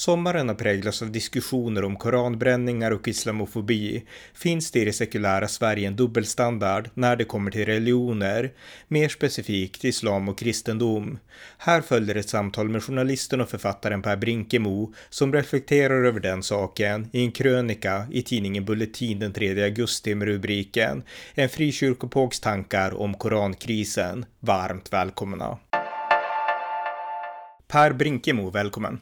Sommaren har präglats av diskussioner om koranbränningar och islamofobi. Finns det i det sekulära Sverige en dubbelstandard när det kommer till religioner? Mer specifikt islam och kristendom. Här följer ett samtal med journalisten och författaren Per Brinkemo som reflekterar över den saken i en krönika i tidningen Bulletin den 3 augusti med rubriken En frikyrkopågs tankar om korankrisen. Varmt välkomna! Per Brinkemo, välkommen!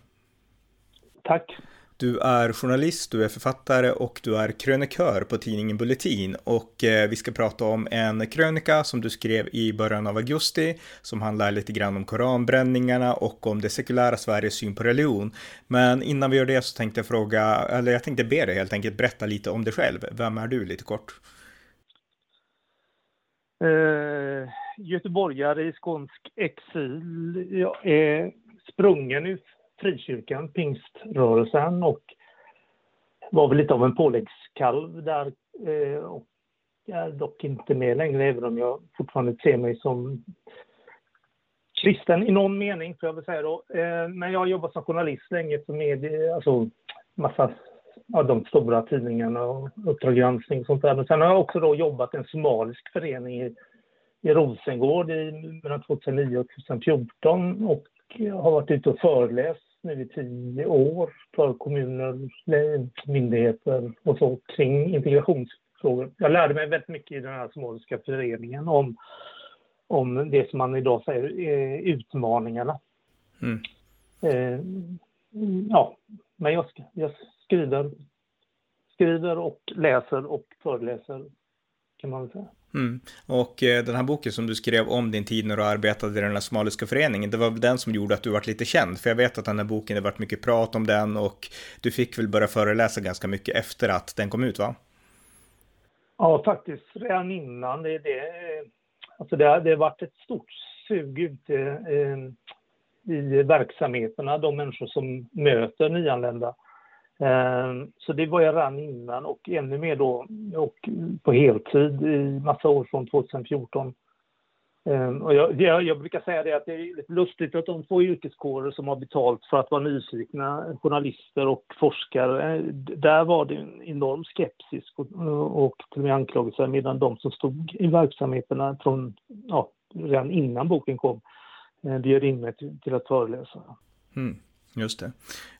Tack. Du är journalist, du är författare och du är krönikör på tidningen Bulletin och eh, vi ska prata om en krönika som du skrev i början av augusti som handlar lite grann om koranbränningarna och om det sekulära Sveriges syn på religion. Men innan vi gör det så tänkte jag fråga, eller jag tänkte be dig helt enkelt berätta lite om dig själv. Vem är du lite kort? Uh, göteborgare i skånsk exil. Jag är sprungen frikyrkan, pingströrelsen och var väl lite av en påläggskalv där eh, och är dock inte med längre även om jag fortfarande ser mig som kristen i någon mening, får jag väl säga då. Eh, men jag har jobbat som journalist länge för media, alltså massa av de stora tidningarna och Uppdrag granskning och sånt där. Men sen har jag också då jobbat i en somalisk förening i, i Rosengård i, mellan 2009 och 2014 och har varit ute och föreläst nu i tio år för kommuner, myndigheter och så kring integrationsfrågor. Jag lärde mig väldigt mycket i den här somaliska föreningen om, om det som man idag säger är utmaningarna. Mm. Eh, ja, men jag, jag skriver, skriver och läser och föreläser kan man väl säga. Mm. Och eh, den här boken som du skrev om din tid när du arbetade i den här somaliska föreningen, det var väl den som gjorde att du vart lite känd? För jag vet att den här boken, det varit mycket prat om den och du fick väl börja föreläsa ganska mycket efter att den kom ut, va? Ja, faktiskt redan innan. Det, det, alltså det, har, det har varit ett stort sug ute eh, i verksamheterna, de människor som möter nyanlända. Ehm, så det var jag redan innan och ännu mer då och på heltid i massa år från 2014. Ehm, och jag, jag, jag, brukar säga det att det är lite lustigt att de två yrkeskårer som har betalt för att vara nyfikna, journalister och forskare, eh, där var det en enorm skepsis och, och till och med anklagelser medan de som stod i verksamheterna från, ja, redan innan boken kom, bjöd in mig till, till att föreläsa. Mm. Just det.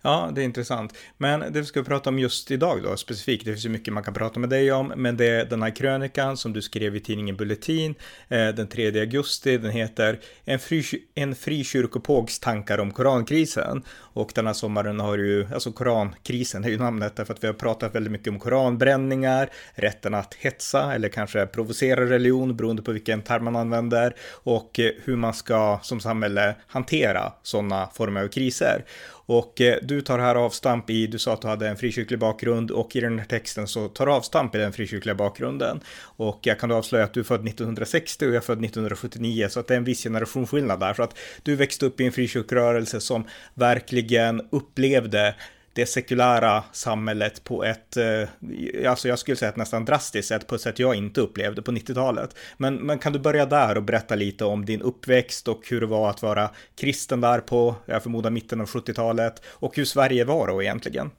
Ja, det är intressant. Men det vi ska prata om just idag då specifikt, det finns ju mycket man kan prata med dig om, men det är den här krönikan som du skrev i tidningen Bulletin eh, den 3 augusti. Den heter En, fri, en frikyrkopågs tankar om korankrisen. Och den här sommaren har ju, alltså korankrisen är ju namnet därför att vi har pratat väldigt mycket om koranbränningar, rätten att hetsa eller kanske provocera religion beroende på vilken term man använder och eh, hur man ska som samhälle hantera sådana former av kriser. Och eh, du tar här avstamp i, du sa att du hade en frikyrklig bakgrund och i den här texten så tar du avstamp i den frikyrkliga bakgrunden. Och jag kan då avslöja att du är född 1960 och jag är född 1979 så att det är en viss generationsskillnad där. Så att du växte upp i en frikyrkrörelse som verkligen upplevde det sekulära samhället på ett, eh, alltså jag skulle säga ett nästan drastiskt sätt, på ett sätt jag inte upplevde på 90-talet. Men, men kan du börja där och berätta lite om din uppväxt och hur det var att vara kristen där på, jag förmodar mitten av 70-talet och hur Sverige var då egentligen?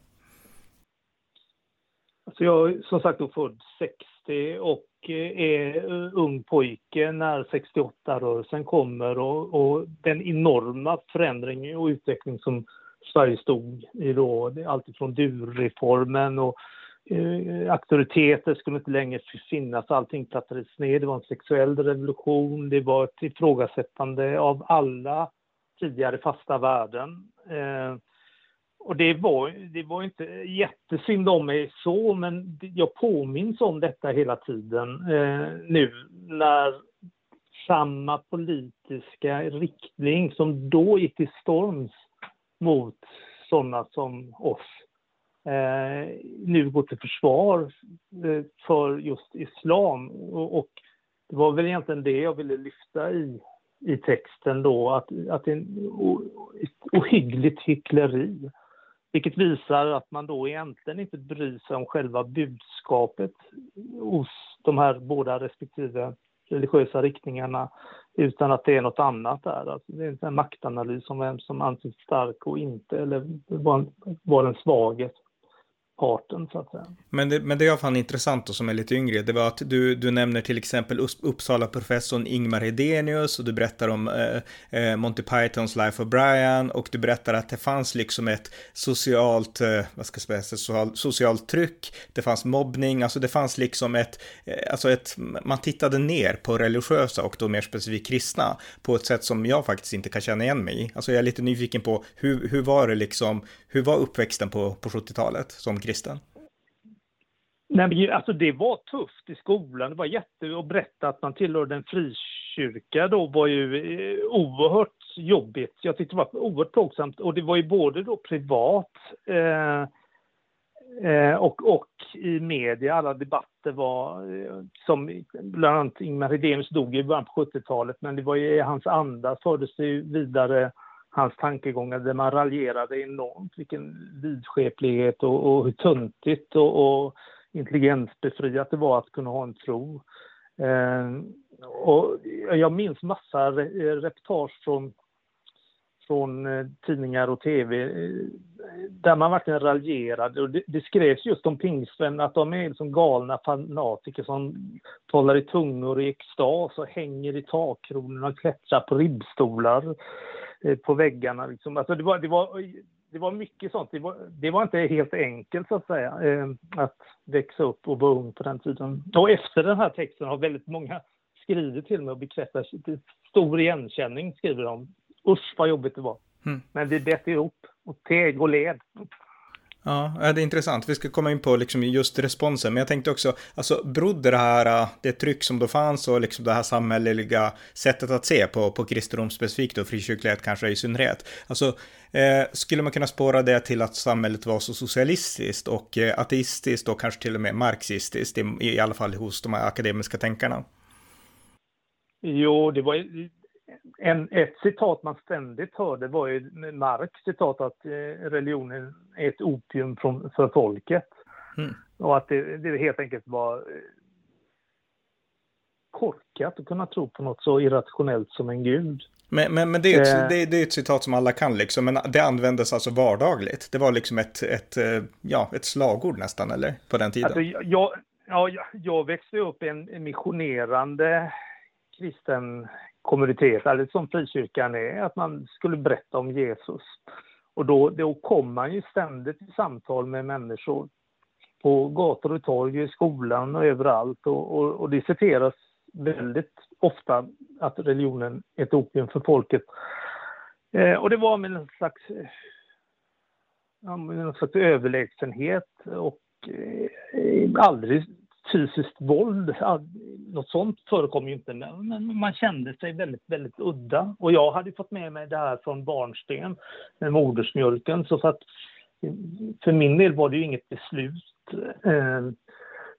Alltså jag är som sagt då född 60 och eh, är eh, ung pojke när 68-rörelsen kommer och, och, den enorma förändring och utveckling som Sverige stod i då, alltifrån durreformen och eh, auktoriteter skulle inte längre finnas, allting plattades ner, det var en sexuell revolution, det var ett ifrågasättande av alla tidigare fasta värden. Eh, och det var, det var inte jättesynd om mig så, men jag påminns om detta hela tiden eh, nu när samma politiska riktning som då gick till storms mot sådana som oss eh, nu går till försvar eh, för just islam. Och, och, det var väl egentligen det jag ville lyfta i i texten då att, att det är ett ohyggligt hyckleri. Vilket visar att man då egentligen inte bryr sig om själva budskapet hos de här båda respektive religiösa riktningarna utan att det är något annat där. Alltså det är en maktanalys om vem som anses stark och inte eller var, var den svaghet parten så att säga. Men det, men det jag fann intressant och som är lite yngre, det var att du, du nämner till exempel Uppsala-professorn Ingmar Hedenius och du berättar om eh, eh, Monty Pythons Life of Brian och du berättar att det fanns liksom ett socialt, eh, vad ska jag säga, social, socialt tryck, det fanns mobbning, alltså det fanns liksom ett, eh, alltså ett, man tittade ner på religiösa och då mer specifikt kristna på ett sätt som jag faktiskt inte kan känna igen mig i. Alltså jag är lite nyfiken på hur, hur var det liksom, hur var uppväxten på, på 70-talet som kristen? Nej, men alltså det var tufft i skolan. Det var jätte att berätta att man tillhörde en frikyrka då var ju eh, oerhört jobbigt. Jag tyckte det var oerhört plågsamt och det var ju både då privat eh, eh, och, och i media. Alla debatter var eh, som bland annat Ingmar Hedenius dog i början på 70-talet men det var ju i hans anda fördes det vidare hans tankegångar där man raljerade enormt. Vilken vidskeplighet och, och hur tuntigt och, och intelligensbefriat det var att kunna ha en tro. Eh, och jag minns massa reportage från, från eh, tidningar och tv eh, där man verkligen raljerade. Och det, det skrevs just om pingstvänner att de är liksom galna fanatiker som talar i tungor i extas och hänger i takkronorna och klättrar på ribbstolar eh, på väggarna. Liksom. Alltså det, var, det, var, det var mycket sånt. Det var, det var inte helt enkelt så att säga eh, att växa upp och vara ung på den tiden. Och efter den här texten har väldigt många skrivit till mig och bekräftat stor igenkänning skriver de. Usch vad jobbigt det var. Mm. Men vi bet ihop och teg och led. Ja, det är intressant. Vi ska komma in på liksom just responsen, men jag tänkte också, alltså berodde det här, äh, det tryck som då fanns och liksom det här samhälleliga sättet att se på, på kristendom specifikt och frikyrklighet kanske i synnerhet. Alltså, eh, skulle man kunna spåra det till att samhället var så socialistiskt och eh, ateistiskt och kanske till och med marxistiskt, i, i alla fall hos de här akademiska tänkarna? Jo, det var en, ett citat man ständigt hörde var ju Marx citat att eh, religionen är ett opium från, för folket. Mm. Och att det, det, helt enkelt var eh, korkat att kunna tro på något så irrationellt som en gud. Men, men, men det, är ett, eh. det, det, är ett citat som alla kan liksom, men det användes alltså vardagligt. Det var liksom ett, ett, ja, ett slagord nästan, eller? På den tiden. Alltså, jag, ja, jag växte upp i en missionerande kristen kommunitet, eller som frikyrkan är, att man skulle berätta om Jesus. Och då, då kom man ju ständigt i samtal med människor på gator och torg, i skolan och överallt. Och, och, och det citeras väldigt ofta att religionen är ett opium för folket. Eh, och det var med en slags, ja, med en slags överlägsenhet och eh, aldrig fysiskt våld. Något sånt förekom ju inte, men man kände sig väldigt, väldigt udda. Och jag hade fått med mig det här från barnsten med modersmjölken. Så för, att, för min del var det ju inget beslut eh,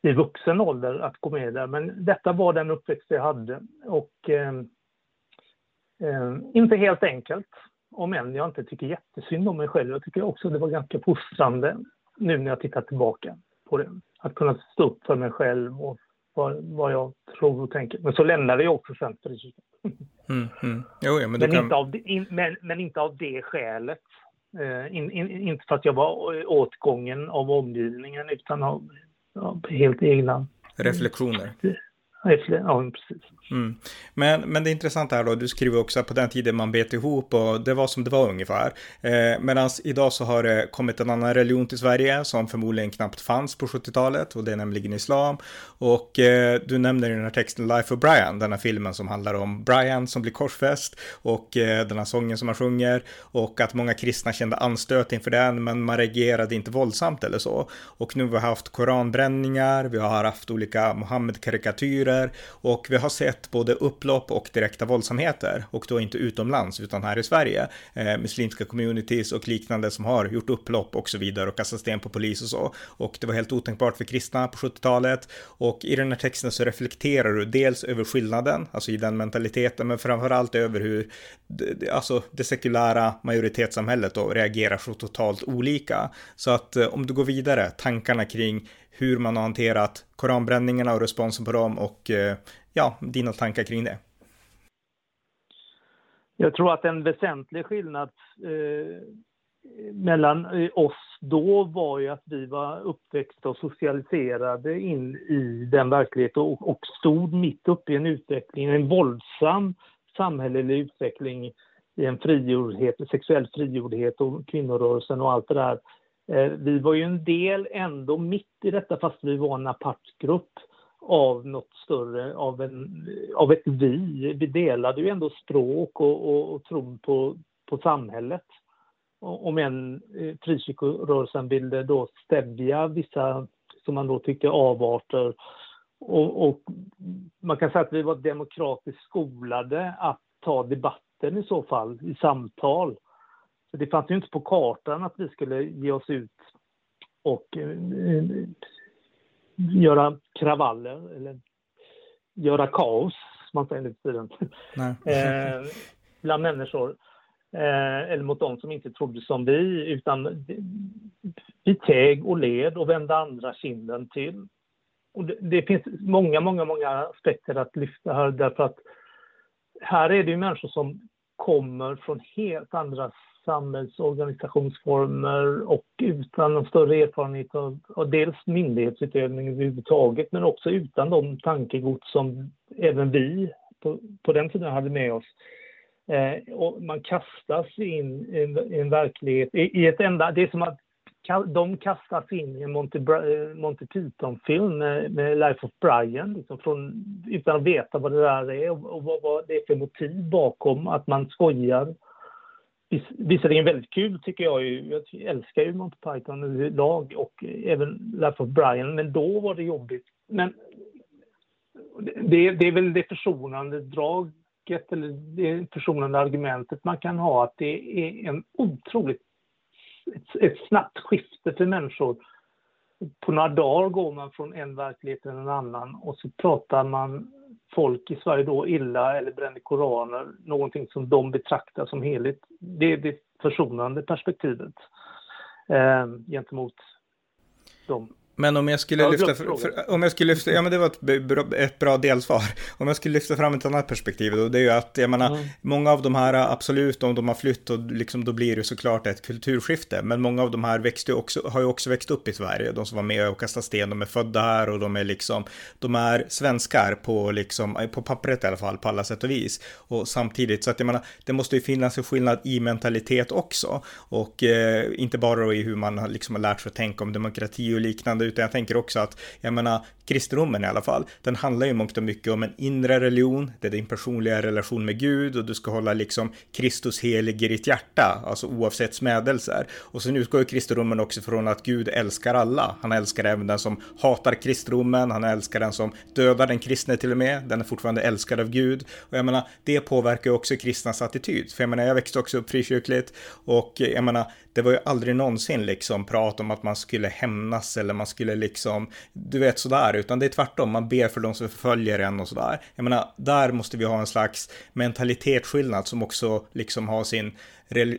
i vuxen ålder att gå med där. Men detta var den uppväxt jag hade. Och eh, eh, inte helt enkelt. Om än jag inte tycker jättesynd om mig själv. Jag tycker också det var ganska fostrande nu när jag tittar tillbaka på det att kunna stå upp för mig själv och vad, vad jag tror och tänker. Men så lämnade jag också sen frikyrkan. Mm, mm. Jo, ja, men, men, kan... inte av det, in, men, men, inte av det skälet. Uh, in, in, inte för att jag var åtgången av omgivningen utan av, av helt egna reflektioner. Ja, precis. Mm. Men, men det intressanta här då, du skriver också att på den tiden man bet ihop och det var som det var ungefär. Eh, Medan idag så har det kommit en annan religion till Sverige som förmodligen knappt fanns på 70-talet och det är nämligen islam. Och eh, du nämner i den här texten Life of Brian, den här filmen som handlar om Brian som blir korsfäst och eh, den här sången som han sjunger och att många kristna kände anstöt inför den men man reagerade inte våldsamt eller så. Och nu har vi haft koranbränningar, vi har haft olika Mohammed-karikatyrer diktaturer och vi har sett både upplopp och direkta våldsamheter och då inte utomlands utan här i Sverige. Eh, muslimska communities och liknande som har gjort upplopp och så vidare och kastat sten på polis och så. Och det var helt otänkbart för kristna på 70-talet och i den här texten så reflekterar du dels över skillnaden, alltså i den mentaliteten, men framförallt över hur alltså det sekulära majoritetssamhället då reagerar så totalt olika. Så att eh, om du går vidare, tankarna kring hur man har hanterat koranbränningarna och responsen på dem och eh, ja, dina tankar kring det. Jag tror att en väsentlig skillnad eh, mellan eh, oss då var ju att vi var uppväxta och socialiserade in i den verkligheten och, och stod mitt uppe i en utveckling, en våldsam samhällelig utveckling i en frigjordhet, sexuell frigjordhet och kvinnorörelsen och allt det där. Eh, vi var ju en del ändå mitt i detta fast vi var en apart grupp av något större, av, en, av ett vi. Vi delade ju ändå språk och, och, och tron på, på samhället. Om en eh, frikyrkorörelsen ville då stävja vissa, som man då tyckte, avarter. Och, och, man kan säga att vi var demokratiskt skolade att ta debatten i så fall, i samtal. Så det fanns ju inte på kartan att vi skulle ge oss ut och eh, göra kravaller eller göra kaos, som man säger nu för tiden, eh, bland människor. Eh, eller mot de som inte trodde som vi, utan vi teg och led och vände andra kinden till. Och det, det, finns många, många, många aspekter att lyfta här därför att här är det ju människor som kommer från helt andra samhällsorganisationsformer och utan någon större erfarenhet av, av dels myndighetsutövning överhuvudtaget men också utan de tankegods som även vi på, på den tiden hade med oss. Eh, och man kastas in i en, en verklighet, i, i, ett enda, det är som att de kastas in i en Monty, eh, Monty Python-film med, med, Life of Brian, liksom från, utan att veta vad det där är och, och vad, vad, det är för motiv bakom att man skojar. Visserligen väldigt kul tycker jag ju. Jag älskar ju Monty Python överlag och även Life of Brian, men då var det jobbigt. Men det, det är väl det försonande draget eller det försonande argumentet man kan ha att det är en otroligt ett, ett snabbt skifte för människor. På några dagar går man från en verklighet till en annan och så pratar man folk i Sverige då illa eller brände koraner, någonting som de betraktar som heligt. Det är det försonande perspektivet eh, gentemot dem. Men om jag skulle lyfta, för, för, om jag skulle lyfta, ja men det var ett bra, ett bra delsvar. Om jag skulle lyfta fram ett annat perspektiv då, det är ju att, jag menar, mm. många av de här, absolut, om de har flytt och liksom, då blir det såklart ett kulturskifte. Men många av de här växte också, har ju också växt upp i Sverige. De som var med och kastade sten, de är födda här och de är liksom, de är svenskar på liksom, på pappret i alla fall, på alla sätt och vis. Och samtidigt, så att jag menar, det måste ju finnas en skillnad i mentalitet också. Och eh, inte bara då i hur man liksom har lärt sig att tänka om demokrati och liknande, utan jag tänker också att, jag menar, kristendomen i alla fall, den handlar ju mångt och mycket om en inre religion, det är din personliga relation med Gud och du ska hålla liksom Kristus helig i ditt hjärta, alltså oavsett smädelser. Och sen utgår ju kristendomen också från att Gud älskar alla. Han älskar även den som hatar kristendomen, han älskar den som dödar den kristne till och med, den är fortfarande älskad av Gud. Och jag menar, det påverkar ju också kristnas attityd. För jag menar, jag växte också upp frikyrkligt och jag menar, det var ju aldrig någonsin liksom prat om att man skulle hämnas eller man skulle liksom, du vet sådär, utan det är tvärtom, man ber för de som förföljer en och sådär. Jag menar, där måste vi ha en slags mentalitetsskillnad som också liksom har sin,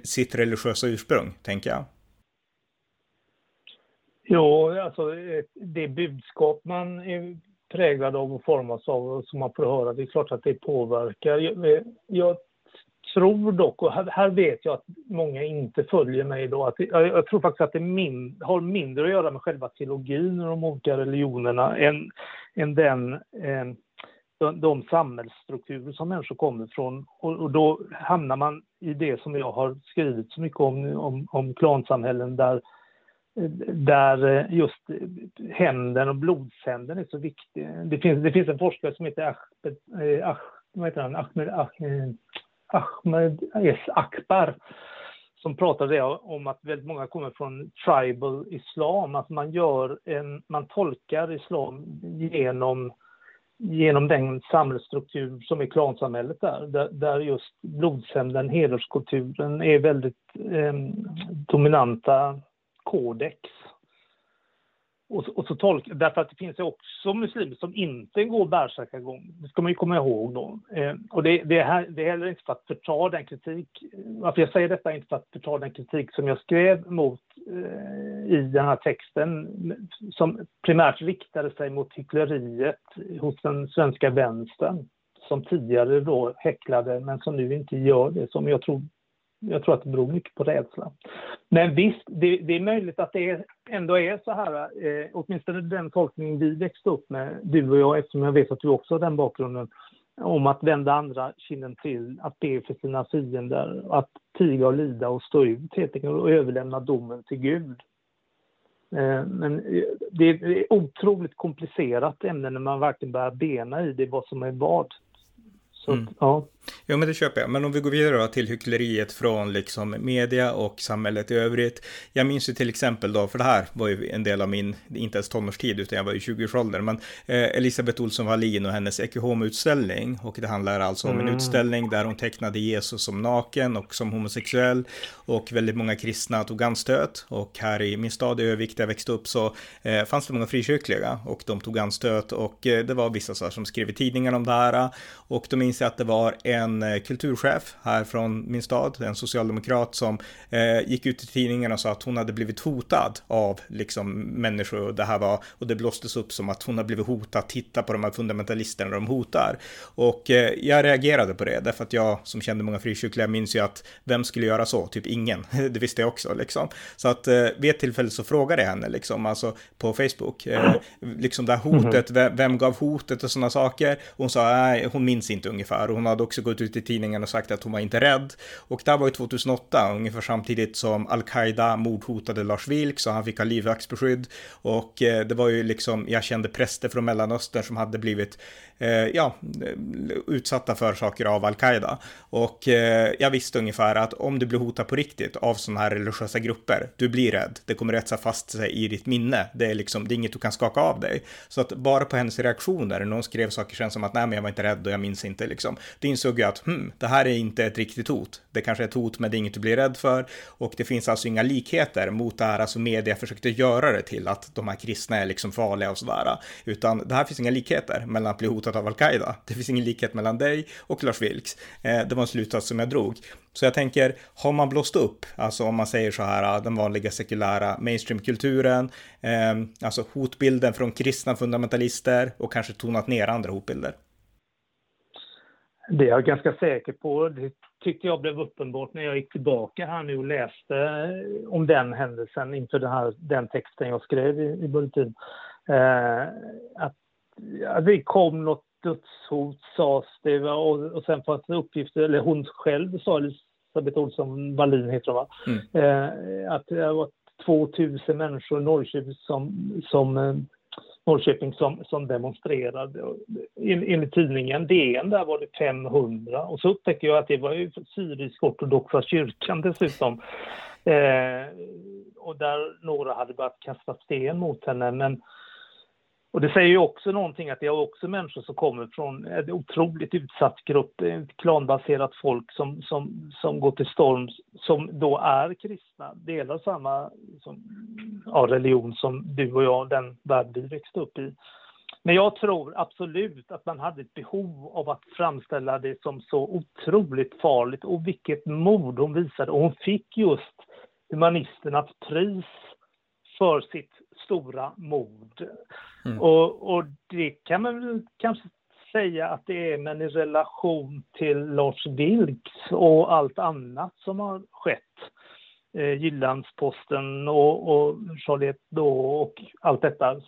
sitt religiösa ursprung, tänker jag. Jo, alltså eh, det budskap man är präglad av och formas av och som man får höra, det är klart att det påverkar. Jag, eh, jag tror dock, och här, här, vet jag att många inte följer mig då, att jag, jag tror faktiskt att det min, har mindre att göra med själva teologin och de olika religionerna än, än den, eh, de, de samhällsstrukturer som människor kommer från. Och, och, då hamnar man i det som jag har skrivit så mycket om, om, om klansamhällen där där eh, just hämnden och blodshämnden är så viktig. Det finns, det finns en forskare som heter Ahmed, eh, Ahmed. Ahmed, Ahmed Ahmed S. Akbar som pratade om att väldigt många kommer från tribal islam, att man, gör en, man tolkar islam genom genom den samhällsstruktur som är klansamhället där, där, där just blodshämnden, hederskulturen är väldigt eh, dominanta kodex. Och, och så tolka, därför att det finns ju också muslimer som inte går bärsärkagång. Det ska man ju komma ihåg då. Eh, och det, det, här, det är heller inte för att förta den kritik, varför jag säger detta är inte för att förta den kritik som jag skrev mot eh, i den här texten, som primärt riktade sig mot hyckleriet hos den svenska vänstern, som tidigare då häcklade men som nu inte gör det, som jag tror jag tror att det beror mycket på rädsla. Men visst, det, det är möjligt att det ändå är så här, eh, åtminstone den tolkning vi växte upp med, du och jag, eftersom jag vet att du också har den bakgrunden, om att vända andra kinden till, att be för sina fiender, att tiga och lida och stå ut helt enkelt och överlämna domen till Gud. Eh, men eh, det är otroligt komplicerat ämne när man verkligen börjar bena i det, vad som är vad. Så, mm. ja. Jo, men det köper jag. Men om vi går vidare då till hyckleriet från liksom media och samhället i övrigt. Jag minns ju till exempel då, för det här var ju en del av min, inte ens tonårstid, utan jag var i 20-årsåldern, men eh, Elisabeth Olsson Wallin och hennes Ekehom-utställning. Och det handlar alltså om en mm. utställning där hon tecknade Jesus som naken och som homosexuell. Och väldigt många kristna tog anstöt. Och här i min stad i Övik där jag växte upp så eh, fanns det många frikyrkliga och de tog anstöt. Och eh, det var vissa så här, som skrev i tidningarna om det här. Och då minns jag att det var en eh, kulturchef här från min stad, en socialdemokrat som eh, gick ut i tidningen och sa att hon hade blivit hotad av liksom människor och det här var och det blåstes upp som att hon har blivit hotad. Titta på de här fundamentalisterna de hotar och eh, jag reagerade på det därför att jag som kände många frikyrkliga minns ju att vem skulle göra så? Typ ingen. det visste jag också liksom. Så att eh, vid ett tillfälle så frågade jag henne liksom, alltså på Facebook, eh, liksom det här hotet, mm -hmm. vem, gav hotet och sådana saker. Hon sa, nej, hon minns inte ungefär och hon hade också gått ut i tidningen och sagt att hon var inte rädd. Och det här var ju 2008, ungefär samtidigt som Al-Qaida mordhotade Lars Vilks och han fick ha livvaktsbeskydd. Och eh, det var ju liksom, jag kände präster från Mellanöstern som hade blivit eh, ja, eh, utsatta för saker av al-Qaida. Och jag visste ungefär att om du blir hotad på riktigt av sådana här religiösa grupper, du blir rädd, det kommer etsa fast sig i ditt minne, det är liksom, det är inget du kan skaka av dig. Så att bara på hennes reaktioner, när hon skrev saker känns som att nej men jag var inte rädd och jag minns inte liksom, då insåg jag att hmm, det här är inte ett riktigt hot. Det kanske är ett hot men det är inget du blir rädd för och det finns alltså inga likheter mot det här, alltså media försökte göra det till att de här kristna är liksom farliga och sådär, utan det här finns inga likheter mellan att bli hotad av Al-Qaida. Det finns ingen likhet mellan dig och Lars Vilks. Eh, det var en slutsats som jag drog. Så jag tänker, har man blåst upp, alltså om man säger så här, den vanliga sekulära mainstreamkulturen, eh, alltså hotbilden från kristna fundamentalister och kanske tonat ner andra hotbilder? Det är jag ganska säker på. Det tyckte jag blev uppenbart när jag gick tillbaka här nu och läste om den händelsen inför den, här, den texten jag skrev i, i bulletin. Eh, att ja, det kom något dödshot sades det och, och sen fanns det uppgifter, eller hon själv sa Elisabeth Olsson Wallin heter hon va, mm. eh, att det var 2000 människor i Norrköping som, som eh, Norrköping som, som demonstrerade. Enligt tidningen DN där var det 500 och så upptäcker jag att det var ju syrisk-ortodoxa kyrkan dessutom. Eh, och där några hade börjat kasta sten mot henne men och det säger ju också någonting att det är också människor som kommer från en otroligt utsatt grupp, ett klanbaserat folk som, som, som går till storms, som då är kristna, delar samma som, ja, religion som du och jag, den värld vi växte upp i. Men jag tror absolut att man hade ett behov av att framställa det som så otroligt farligt och vilket mod hon visade. Och hon fick just humanisternas pris för sitt stora mod. Mm. Och, och det kan man väl kanske säga att det är, men i relation till Lars Vilks och allt annat som har skett, eh, Jyllandsposten och, och Charlotte då och allt detta,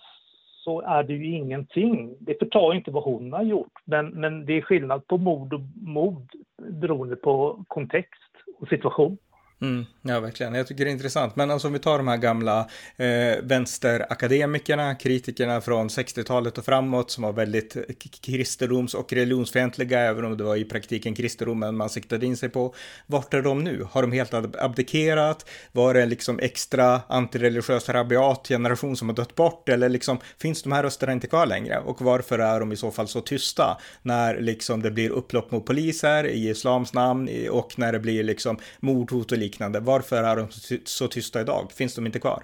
så är det ju ingenting. Det förtar inte vad hon har gjort, men, men det är skillnad på mod och mod beroende på kontext och situation. Mm, ja, verkligen. Jag tycker det är intressant. Men alltså om vi tar de här gamla eh, vänsterakademikerna, kritikerna från 60-talet och framåt som var väldigt kristendoms och religionsfientliga, även om det var i praktiken kristendomen man siktade in sig på. Vart är de nu? Har de helt abdikerat? Var det liksom extra antireligiös rabiat generation som har dött bort? Eller liksom, finns de här rösterna inte kvar längre? Och varför är de i så fall så tysta när liksom det blir upplopp mot poliser i islams namn och när det blir liksom mordhot och liknande. Varför är de så tysta idag? Finns de inte kvar?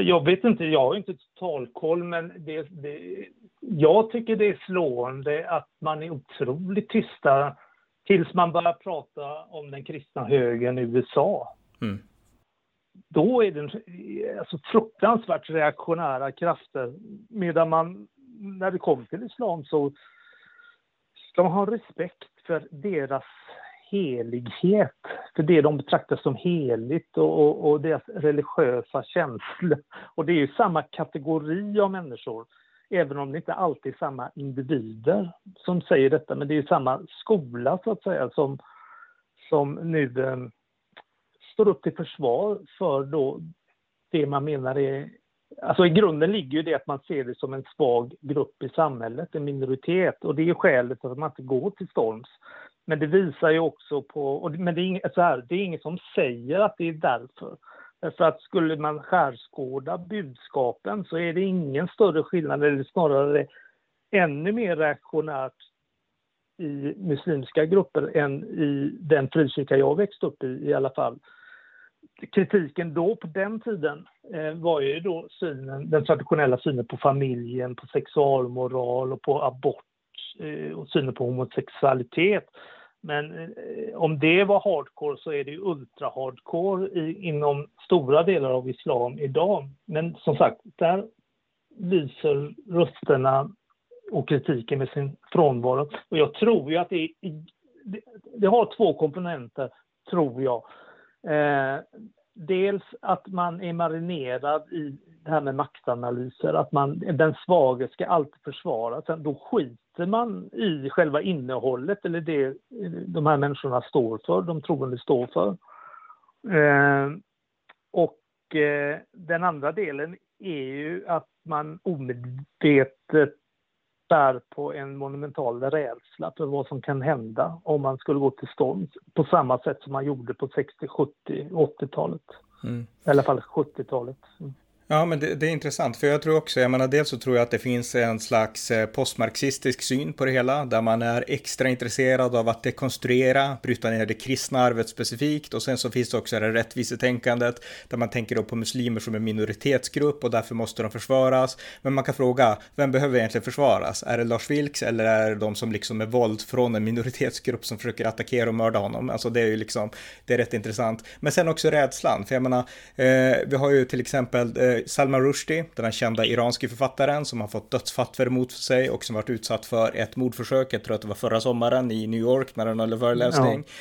Jag vet inte, jag har inte totalkoll, men det, det, jag tycker det är slående att man är otroligt tysta tills man börjar prata om den kristna högern i USA. Mm. Då är det alltså, fruktansvärt reaktionära krafter, medan man när det kommer till islam så ska man ha respekt för deras helighet, för det de betraktar som heligt och, och, och deras religiösa känslor. Och det är ju samma kategori av människor, även om det inte alltid är samma individer som säger detta, men det är ju samma skola så att säga som, som nu eh, står upp till försvar för då det man menar är Alltså i grunden ligger ju det att man ser det som en svag grupp i samhället, en minoritet. Och det är skälet till att man inte går till storms. Men det visar ju också på, och, men det är, inget, så här, det är ingen som säger att det är därför. För att skulle man skärskåda budskapen så är det ingen större skillnad, eller snarare ännu mer reaktionärt i muslimska grupper än i den frikyrka jag växte upp i i alla fall. Kritiken då på den tiden eh, var ju då synen, den traditionella synen på familjen, på sexualmoral och på abort Eh, och synen på homosexualitet. Men eh, om det var hardcore så är det ju ultra-hardcore inom stora delar av islam idag. Men som sagt, där lyser rösterna och kritiken med sin frånvaro. Och jag tror ju att det, det, det har två komponenter, tror jag. Eh, dels att man är marinerad i det här med maktanalyser, att man, den svage ska alltid försvaras. Då skiter man i själva innehållet eller det de här människorna står för, de troende står för. Eh, och eh, den andra delen är ju att man omedvetet bär på en monumental rädsla för vad som kan hända om man skulle gå till stånd på samma sätt som man gjorde på 60, 70, 80-talet. Mm. I alla fall 70-talet. Mm. Ja, men det, det, är intressant, för jag tror också, jag menar dels så tror jag att det finns en slags eh, postmarxistisk syn på det hela, där man är extra intresserad av att dekonstruera, bryta ner det kristna arvet specifikt, och sen så finns det också det rättvisetänkandet, där man tänker då på muslimer som en minoritetsgrupp och därför måste de försvaras. Men man kan fråga, vem behöver egentligen försvaras? Är det Lars Vilks eller är det de som liksom är våld från en minoritetsgrupp som försöker attackera och mörda honom? Alltså det är ju liksom, det är rätt intressant. Men sen också rädslan, för jag menar, eh, vi har ju till exempel eh, Salman Rushdie, den här kända iranske författaren som har fått dödsfattor mot sig och som varit utsatt för ett mordförsök, jag tror att det var förra sommaren i New York när han höll föreläsning. Ja.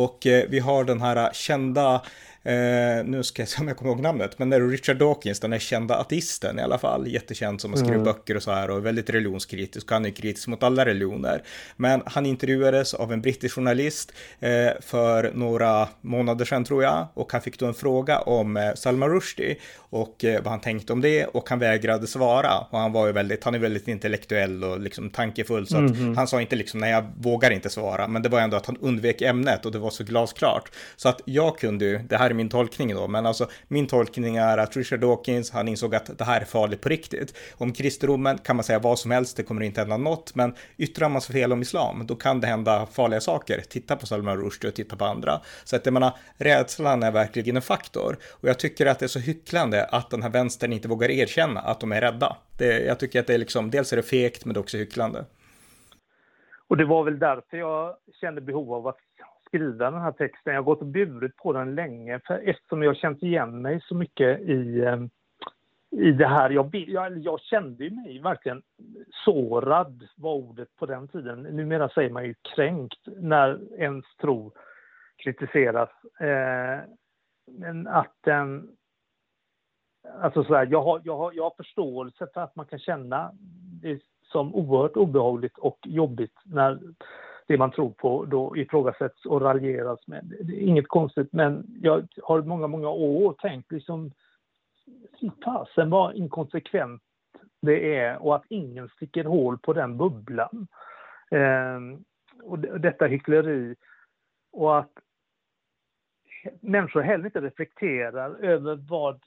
Och eh, vi har den här kända Eh, nu ska jag se om jag kommer ihåg namnet, men det är Richard Dawkins, den här kända ateisten i alla fall, jättekänd som har skrivit mm. böcker och så här och är väldigt religionskritisk, han är kritisk mot alla religioner. Men han intervjuades av en brittisk journalist eh, för några månader sedan tror jag, och han fick då en fråga om eh, Salman Rushdie och eh, vad han tänkte om det och han vägrade svara. Och han var ju väldigt, han är väldigt intellektuell och liksom tankefull så mm. han sa inte liksom nej jag vågar inte svara, men det var ändå att han undvek ämnet och det var så glasklart. Så att jag kunde ju, det här här är min tolkning då, men alltså min tolkning är att Richard Dawkins, han insåg att det här är farligt på riktigt. Om kristendomen kan man säga vad som helst, det kommer inte hända något, men yttrar man sig fel om islam, då kan det hända farliga saker. Titta på Salman Rushdie och titta på andra. Så att jag menar, rädslan är verkligen en faktor. Och jag tycker att det är så hycklande att den här vänstern inte vågar erkänna att de är rädda. Det, jag tycker att det är liksom, dels är det fegt, men det är också hycklande. Och det var väl därför jag kände behov av att skriva den här texten. Jag har gått och burit på den länge för eftersom jag känt igen mig så mycket i, ehm, i det här. Jag, jag, jag kände mig verkligen sårad, var ordet på den tiden. Numera säger man ju kränkt när ens tro kritiseras. Eh, men att den... Alltså så här, jag, har, jag, har, jag har förståelse för att man kan känna det som oerhört obehagligt och jobbigt när det man tror på då ifrågasätts och raljeras med. Det är inget konstigt, men jag har många, många år tänkt liksom, fasen vad inkonsekvent det är och att ingen sticker hål på den bubblan. Eh, och detta hyckleri och att människor heller inte reflekterar över vad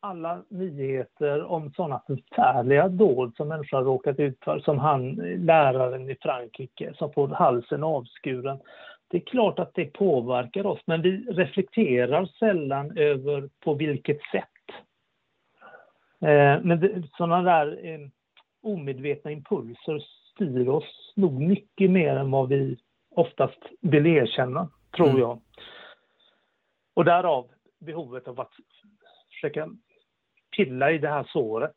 alla nyheter om sådana förfärliga dåd som människor har råkat ut för, som han, läraren i Frankrike, som får halsen avskuren. Det är klart att det påverkar oss, men vi reflekterar sällan över på vilket sätt. Eh, men sådana där eh, omedvetna impulser styr oss nog mycket mer än vad vi oftast vill erkänna, tror mm. jag. Och därav behovet av att försöka pilla i det här såret.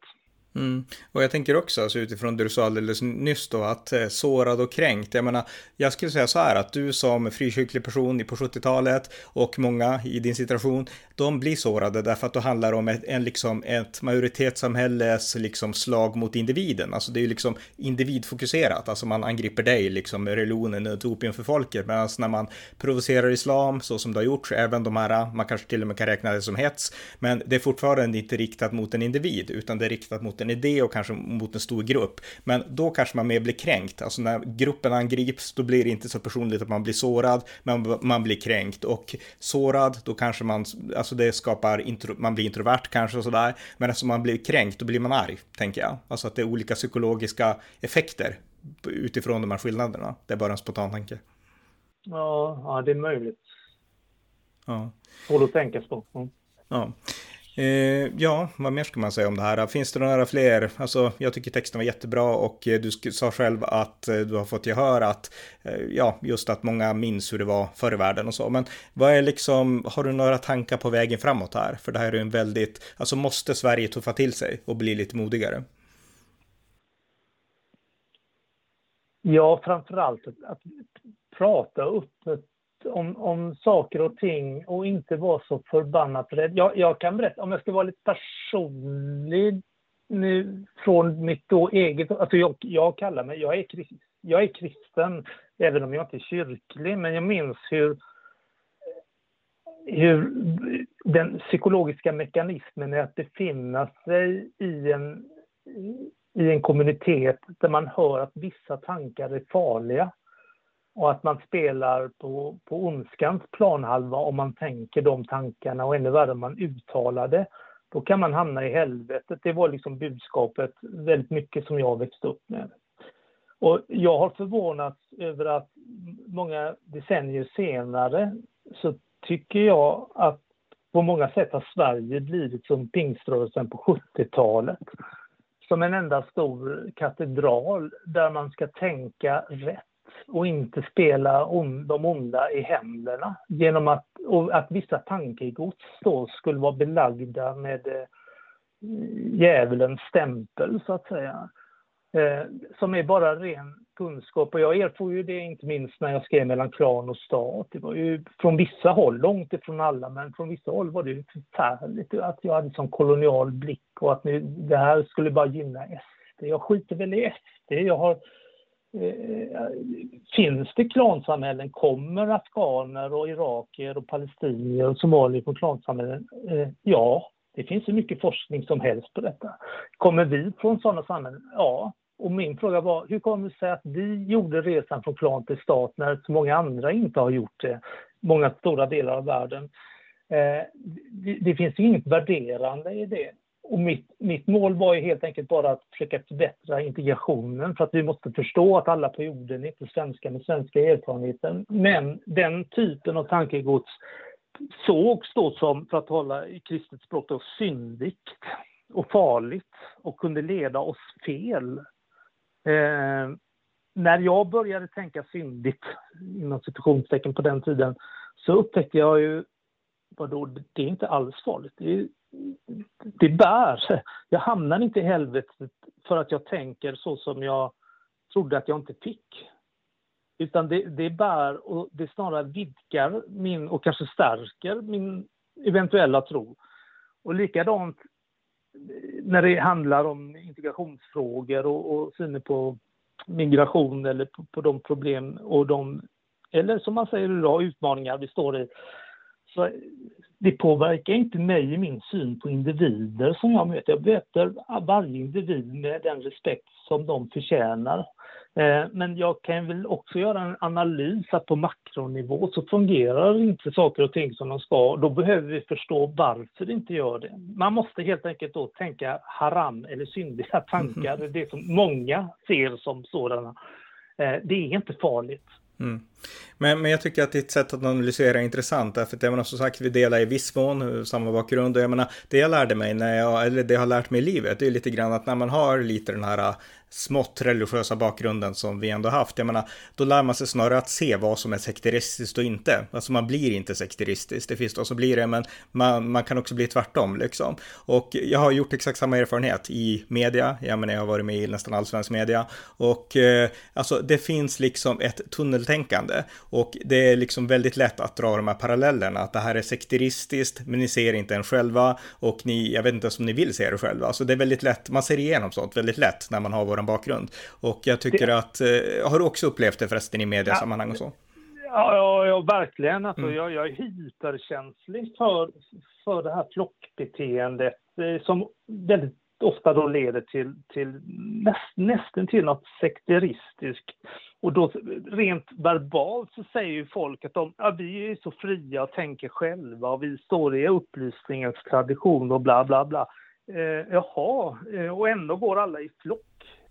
Mm. Och jag tänker också, alltså utifrån det du sa alldeles nyss då, att eh, sårad och kränkt. Jag menar, jag skulle säga så här att du som frikyrklig person på 70-talet och många i din situation, de blir sårade därför att det handlar om ett, en, liksom, ett majoritetssamhälles liksom, slag mot individen. Alltså det är ju liksom individfokuserat, alltså man angriper dig, liksom religionen, utopien för folket. Medan när man provocerar islam, så som det har gjorts, även de här, man kanske till och med kan räkna det som hets, men det är fortfarande inte riktat mot en individ, utan det är riktat mot en idé och kanske mot en stor grupp. Men då kanske man mer blir kränkt, alltså när gruppen angrips, då blir det inte så personligt att man blir sårad, men man blir kränkt och sårad, då kanske man alltså det skapar, intro, man blir introvert kanske och sådär. Men eftersom man blir kränkt, då blir man arg, tänker jag. Alltså att det är olika psykologiska effekter utifrån de här skillnaderna. Det är bara en spontan tanke. Ja, ja det är möjligt. Ja. Får att tänkas på. Mm. Ja. Eh, ja, vad mer ska man säga om det här? Finns det några fler? Alltså, jag tycker texten var jättebra och eh, du sa själv att eh, du har fått gehör att, eh, ja, just att många minns hur det var förr i världen och så. Men vad är liksom, har du några tankar på vägen framåt här? För det här är ju en väldigt, alltså måste Sverige tuffa till sig och bli lite modigare? Ja, framförallt att, att prata öppet om, om saker och ting och inte vara så förbannat rädd. Jag, jag kan berätta, om jag ska vara lite personlig nu från mitt då eget, alltså jag, jag kallar mig, jag är, jag är kristen, även om jag inte är kyrklig, men jag minns hur, hur den psykologiska mekanismen är att befinna sig i en, i en kommunitet där man hör att vissa tankar är farliga och att man spelar på, på ondskans planhalva om man tänker de tankarna och ännu värre om man uttalar det. Då kan man hamna i helvetet. Det var liksom budskapet väldigt mycket som jag växte upp med. Och jag har förvånats över att många decennier senare så tycker jag att på många sätt har Sverige blivit som pingströrelsen på 70-talet. Som en enda stor katedral där man ska tänka rätt och inte spela on, de onda i händerna genom att, och att vissa tankegods då skulle vara belagda med eh, djävulens stämpel så att säga. Eh, som är bara ren kunskap och jag erfor ju det inte minst när jag skrev mellan klan och stat. Det var ju från vissa håll, långt ifrån alla, men från vissa håll var det ju förfärligt att jag hade sån kolonial blick och att nu, det här skulle bara gynna SD. Jag skiter väl i SD. Jag har Eh, finns det klansamhällen? Kommer afghaner och irakier och palestinier och somalier från klansamhällen? Eh, ja, det finns hur mycket forskning som helst på detta. Kommer vi från sådana samhällen? Ja. Och min fråga var, hur kommer det sig att vi gjorde resan från klan till stat när så många andra inte har gjort det? Många stora delar av världen. Eh, det, det finns inget värderande i det. Och mitt, mitt mål var ju helt enkelt bara att försöka förbättra integrationen för att vi måste förstå att alla på jorden är inte svenskar med svenska erfarenheter. Men den typen av tankegods sågs då som, för att hålla i kristet språk, då, syndigt och farligt och kunde leda oss fel. Eh, när jag började tänka syndigt, inom situationstecken på den tiden, så upptäckte jag ju, vadå, det är inte alls farligt. Det är det bär. Jag hamnar inte i helvetet för att jag tänker så som jag trodde att jag inte fick. Utan det, det bär och det snarare vidgar min och kanske stärker min eventuella tro. Och likadant när det handlar om integrationsfrågor och, och synen på migration eller på, på de problem och de, eller som man säger idag, utmaningar vi står i. Så det påverkar inte mig i min syn på individer som jag möter. Jag möter varje individ med den respekt som de förtjänar. Eh, men jag kan väl också göra en analys att på makronivå så fungerar inte saker och ting som de ska. Då behöver vi förstå varför det inte gör det. Man måste helt enkelt då tänka haram eller syndiga tankar, det som många ser som sådana. Eh, det är inte farligt. Mm. Men, men jag tycker att ditt sätt att analysera är intressant, därför att jag menar som sagt, vi delar i viss mån samma bakgrund och jag menar, det jag lärde mig när jag, eller det jag har lärt mig i livet, det är lite grann att när man har lite den här smått religiösa bakgrunden som vi ändå haft. Jag menar, då lär man sig snarare att se vad som är sekteristiskt och inte. Alltså man blir inte sekteristisk, det finns de som blir det, men man, man kan också bli tvärtom liksom. Och jag har gjort exakt samma erfarenhet i media, jag menar jag har varit med i nästan all svensk media. Och eh, alltså det finns liksom ett tunneltänkande och det är liksom väldigt lätt att dra de här parallellerna, att det här är sekteristiskt, men ni ser inte en själva och ni, jag vet inte ens om ni vill se det själva. Alltså det är väldigt lätt, man ser igenom sånt väldigt lätt när man har våra bakgrund. Och jag tycker det... att, eh, har du också upplevt det förresten i mediasammanhang och så? Ja, ja, ja verkligen. Alltså, mm. jag, jag är hyperkänslig för, för det här flockbeteendet eh, som väldigt ofta då leder till, till näst, nästan till något sekteristiskt. Och då rent verbalt så säger ju folk att de, ja, vi är så fria och tänker själva och vi står i upplysningens tradition och bla bla bla. Eh, jaha, eh, och ändå går alla i flock.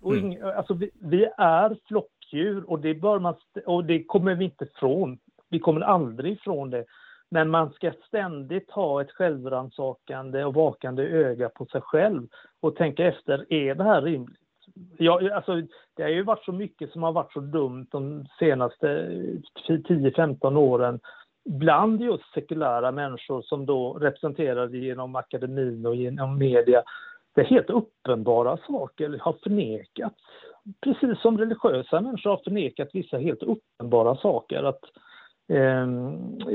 Och mm. ing, alltså vi, vi, är flockdjur och det, bör man, och det kommer vi inte ifrån. Vi kommer aldrig ifrån det. Men man ska ständigt ha ett självrannsakande och vakande öga på sig själv och tänka efter, är det här rimligt? Ja, alltså, det har ju varit så mycket som har varit så dumt de senaste 10-15 åren bland just sekulära människor som då representerade genom akademin och genom media där helt uppenbara saker har förnekats. Precis som religiösa människor har förnekat vissa helt uppenbara saker. Att, eh,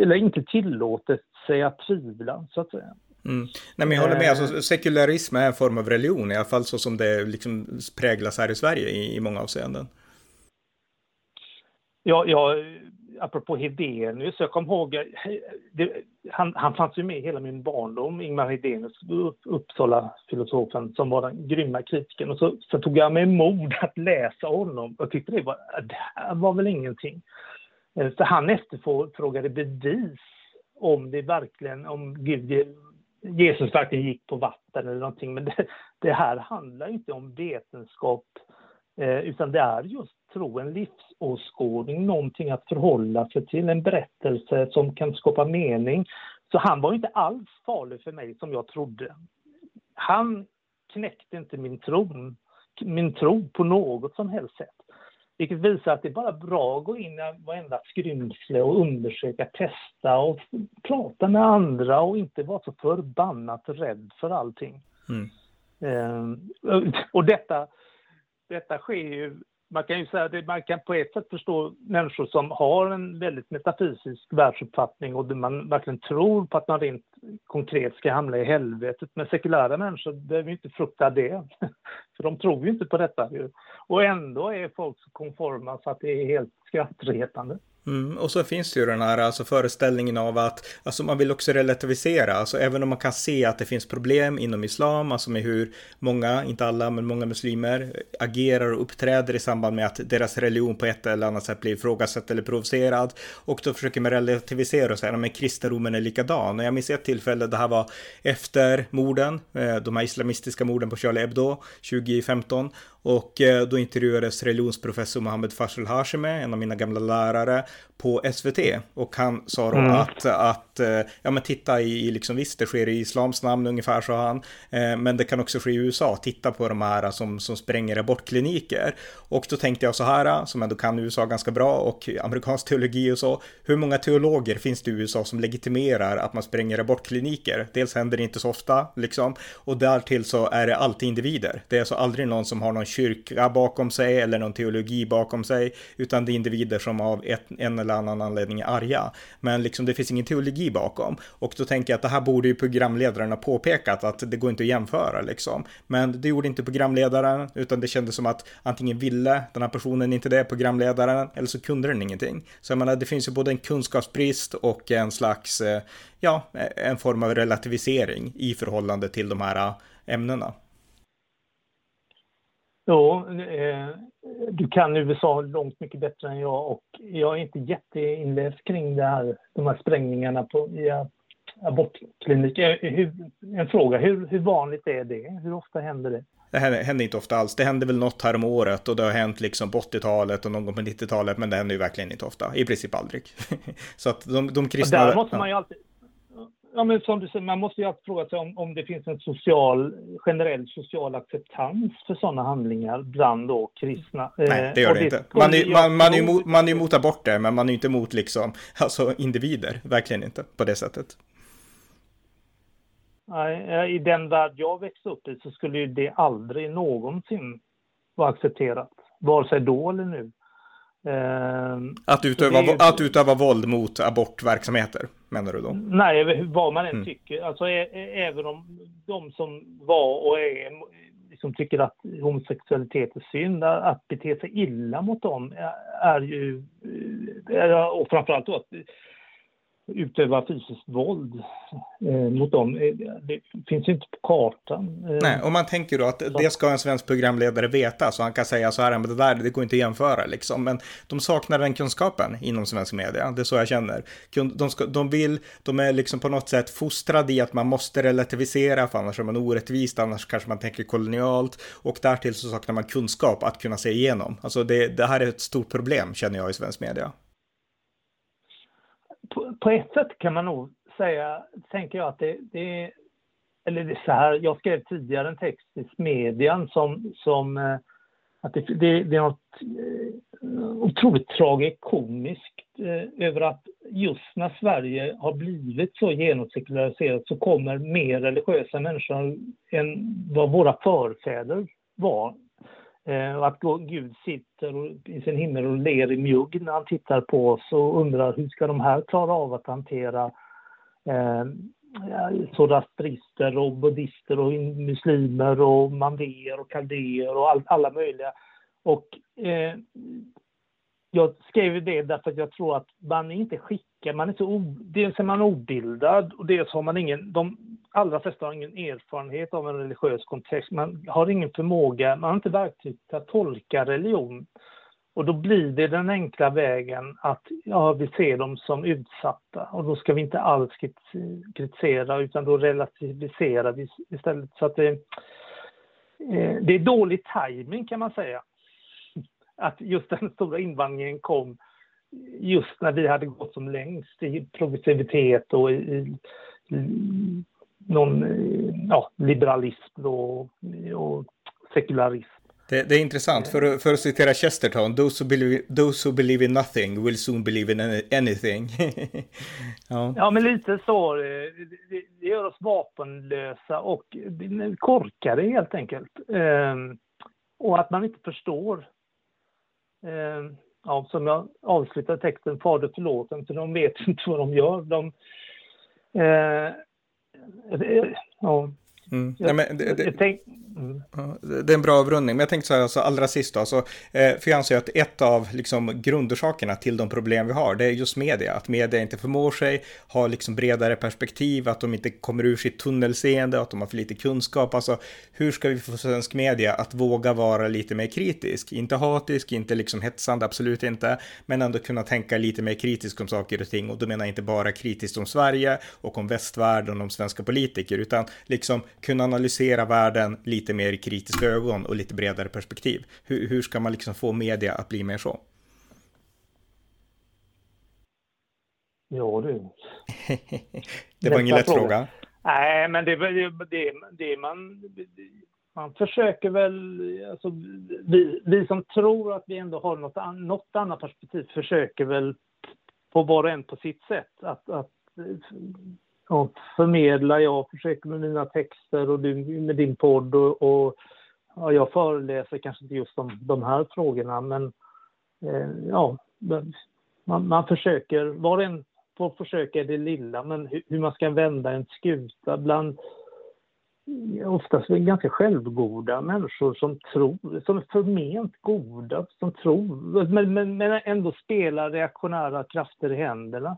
eller inte tillåtit sig att tvivla, så att säga. Mm. Nej, men jag håller med, alltså, eh. sekularism är en form av religion, i alla fall så som det liksom präglas här i Sverige i, i många avseenden. Ja, ja, apropå Hedenius, jag kommer ihåg, eh, det, han, han fanns ju med hela min barndom, Ingmar Hedenius, Uppsala-filosofen som var den grymma kritiken. Och så, så tog jag mig mod att läsa honom och tyckte det var, det här var väl ingenting. Eh, så han efterfrågade bevis om det verkligen, om Gud, Jesus verkligen gick på vatten eller någonting. Men det, det här handlar inte om vetenskap, eh, utan det är just tro, en livsåskådning, någonting att förhålla sig till, en berättelse som kan skapa mening. Så han var inte alls farlig för mig som jag trodde. Han knäckte inte min tro, min tro på något som helst sätt. Vilket visar att det är bara bra att gå in i varenda skrymsle och undersöka, testa och prata med andra och inte vara så förbannat rädd för allting. Mm. Um, och detta, detta sker ju man kan ju säga att man kan på ett sätt förstå människor som har en väldigt metafysisk världsuppfattning och man verkligen tror på att man rent konkret ska hamna i helvetet. Men sekulära människor behöver ju inte frukta det, för de tror ju inte på detta. Och ändå är folk så konforma så att det är helt skrattretande. Mm, och så finns det ju den här alltså föreställningen av att alltså man vill också relativisera, alltså även om man kan se att det finns problem inom islam, alltså med hur många, inte alla, men många muslimer agerar och uppträder i samband med att deras religion på ett eller annat sätt blir ifrågasatt eller provocerad. Och då försöker man relativisera och säga att kristendomen är likadan. Och jag minns ett tillfälle, det här var efter morden, eh, de här islamistiska morden på Charlie Hebdo 2015. Och eh, då intervjuades religionsprofessor Mohammed Fashel Hashemi, en av mina gamla lärare, på SVT. Och han sa då mm. att, att, eh, ja men titta i, liksom visst det sker i islams namn ungefär sa han. Eh, men det kan också ske i USA, titta på de här som, som spränger abortkliniker. Och då tänkte jag så här, som ändå kan USA ganska bra och amerikansk teologi och så. Hur många teologer finns det i USA som legitimerar att man spränger abortkliniker? Dels händer det inte så ofta liksom. Och därtill så är det alltid individer. Det är alltså aldrig någon som har någon kyrka bakom sig eller någon teologi bakom sig, utan det är individer som av ett, en eller annan anledning är arga. Men liksom det finns ingen teologi bakom. Och då tänker jag att det här borde ju programledaren ha påpekat att det går inte att jämföra liksom. Men det gjorde inte programledaren, utan det kändes som att antingen ville den här personen inte det, programledaren, eller så kunde den ingenting. Så jag menar, det finns ju både en kunskapsbrist och en slags, eh, ja, en form av relativisering i förhållande till de här eh, ämnena. Ja, eh, du kan USA långt mycket bättre än jag och jag är inte jätteinläst kring det här, de här sprängningarna på i abortklinik. En fråga, hur, hur vanligt är det? Hur ofta händer det? Det händer inte ofta alls. Det hände väl något här om året och det har hänt liksom på 80-talet och någon gång på 90-talet, men det händer ju verkligen inte ofta. I princip aldrig. så att de, de kristna... där måste man ju alltid... Ja, men som du säger, man måste ju alltid fråga sig om, om det finns en social, generell social acceptans för sådana handlingar bland då kristna. Nej, det gör det, det inte. Man är, man, man, är emot, man är emot aborter, men man är inte emot liksom, alltså individer. Verkligen inte på det sättet. Nej, I den värld jag växte upp i så skulle ju det aldrig någonsin vara accepterat. Vare sig då eller nu. Eh, att, utöva, ju... att utöva våld mot abortverksamheter, menar du då? Nej, vad man än mm. tycker. Alltså även om de som var och är liksom tycker att homosexualitet är synd, att bete sig illa mot dem är ju, och framförallt då att utöva fysiskt våld eh, mot dem. Eh, det finns inte på kartan. Eh, Nej, och man tänker då att det ska en svensk programledare veta, så han kan säga så här, men det där, det går inte att jämföra liksom. Men de saknar den kunskapen inom svensk media, det är så jag känner. De, ska, de vill, de är liksom på något sätt fostrade i att man måste relativisera, för annars är man orättvist, annars kanske man tänker kolonialt, och därtill så saknar man kunskap att kunna se igenom. Alltså det, det här är ett stort problem, känner jag, i svensk media på, på, ett sätt kan man nog säga, tänker jag att det, det är, eller det är så här, jag skrev tidigare en text i Smedjan som, som eh, att det, det, det är något eh, otroligt tragikomiskt eh, över att just när Sverige har blivit så genomsekulariserat så kommer mer religiösa människor än vad våra förfäder var Eh, och att Gud sitter i sin himmel och ler i mjugg när han tittar på oss och undrar hur ska de här klara av att hantera eh, zoroastrister och buddhister och muslimer och mandéer och kaldéer och all, alla möjliga. Och eh, jag skrev det därför att jag tror att man är inte skickad, man är så dels är man obildad och dels har man ingen, de allra flesta har ingen erfarenhet av en religiös kontext, man har ingen förmåga, man har inte verktyg till att tolka religion. Och då blir det den enkla vägen att ja, vi ser dem som utsatta och då ska vi inte alls kritisera utan då relativiserar vi istället. Så att det, eh, det är dålig timing kan man säga att just den stora invandringen kom just när vi hade gått som längst i progressivitet och i, i någon ja, liberalism och, och sekularism. Det, det, är intressant, för, för att citera Chesterton, those who, believe, those who believe in nothing will soon believe in anything. ja. ja, men lite så. Det, det, gör oss vapenlösa och korkade helt enkelt. Ehm, och att man inte förstår eh, ja, som jag avslutar texten, Fader förlåt dem, för de vet inte vad de gör. De, eh, eh, ja, Mm. Jag, Nej, det, det, jag tänk, Mm. Det är en bra avrundning, men jag tänkte så här, alltså, allra sist då, alltså, eh, för jag anser att ett av liksom, grundorsakerna till de problem vi har, det är just media, att media inte förmår sig, har liksom bredare perspektiv, att de inte kommer ur sitt tunnelseende, att de har för lite kunskap, alltså hur ska vi få svensk media att våga vara lite mer kritisk, inte hatisk, inte liksom hetsande, absolut inte, men ändå kunna tänka lite mer kritiskt om saker och ting, och då menar jag inte bara kritiskt om Sverige och om västvärlden och om svenska politiker, utan liksom kunna analysera världen lite mer kritiska ögon och lite bredare perspektiv. Hur, hur ska man liksom få media att bli mer så? Ja du. det var ingen lätt fråga. fråga. Nej, men det, det, det, det man, man försöker väl, alltså, vi, vi som tror att vi ändå har något, något annat perspektiv försöker väl på var och en på sitt sätt att, att ja, förmedla. Jag försöker med mina texter och du med din podd och, och ja, jag föreläser kanske inte just om de här frågorna, men eh, ja, man, man försöker, var och en får försöka det lilla, men hur, hur man ska vända en skuta bland oftast ganska självgoda människor som tror, som är förment goda, som tror, men, men, men ändå spelar reaktionära krafter i händerna.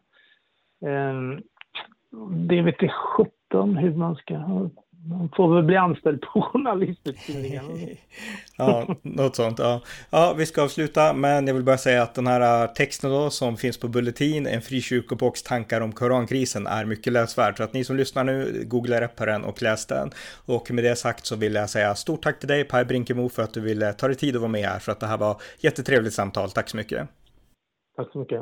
Ehm, det vet jag sjutton hur man ska man får väl bli anställd på journalistutbildningen. ja, något sånt. Ja. ja, vi ska avsluta, men jag vill bara säga att den här texten då som finns på Bulletin, en frikyrkobox tankar om korankrisen, är mycket läsvärd. Så att ni som lyssnar nu, googla upp den och läs den. Och med det sagt så vill jag säga stort tack till dig, Per Brinkemo, för att du ville ta dig tid att vara med här, för att det här var jättetrevligt samtal. Tack så mycket. Tack så mycket.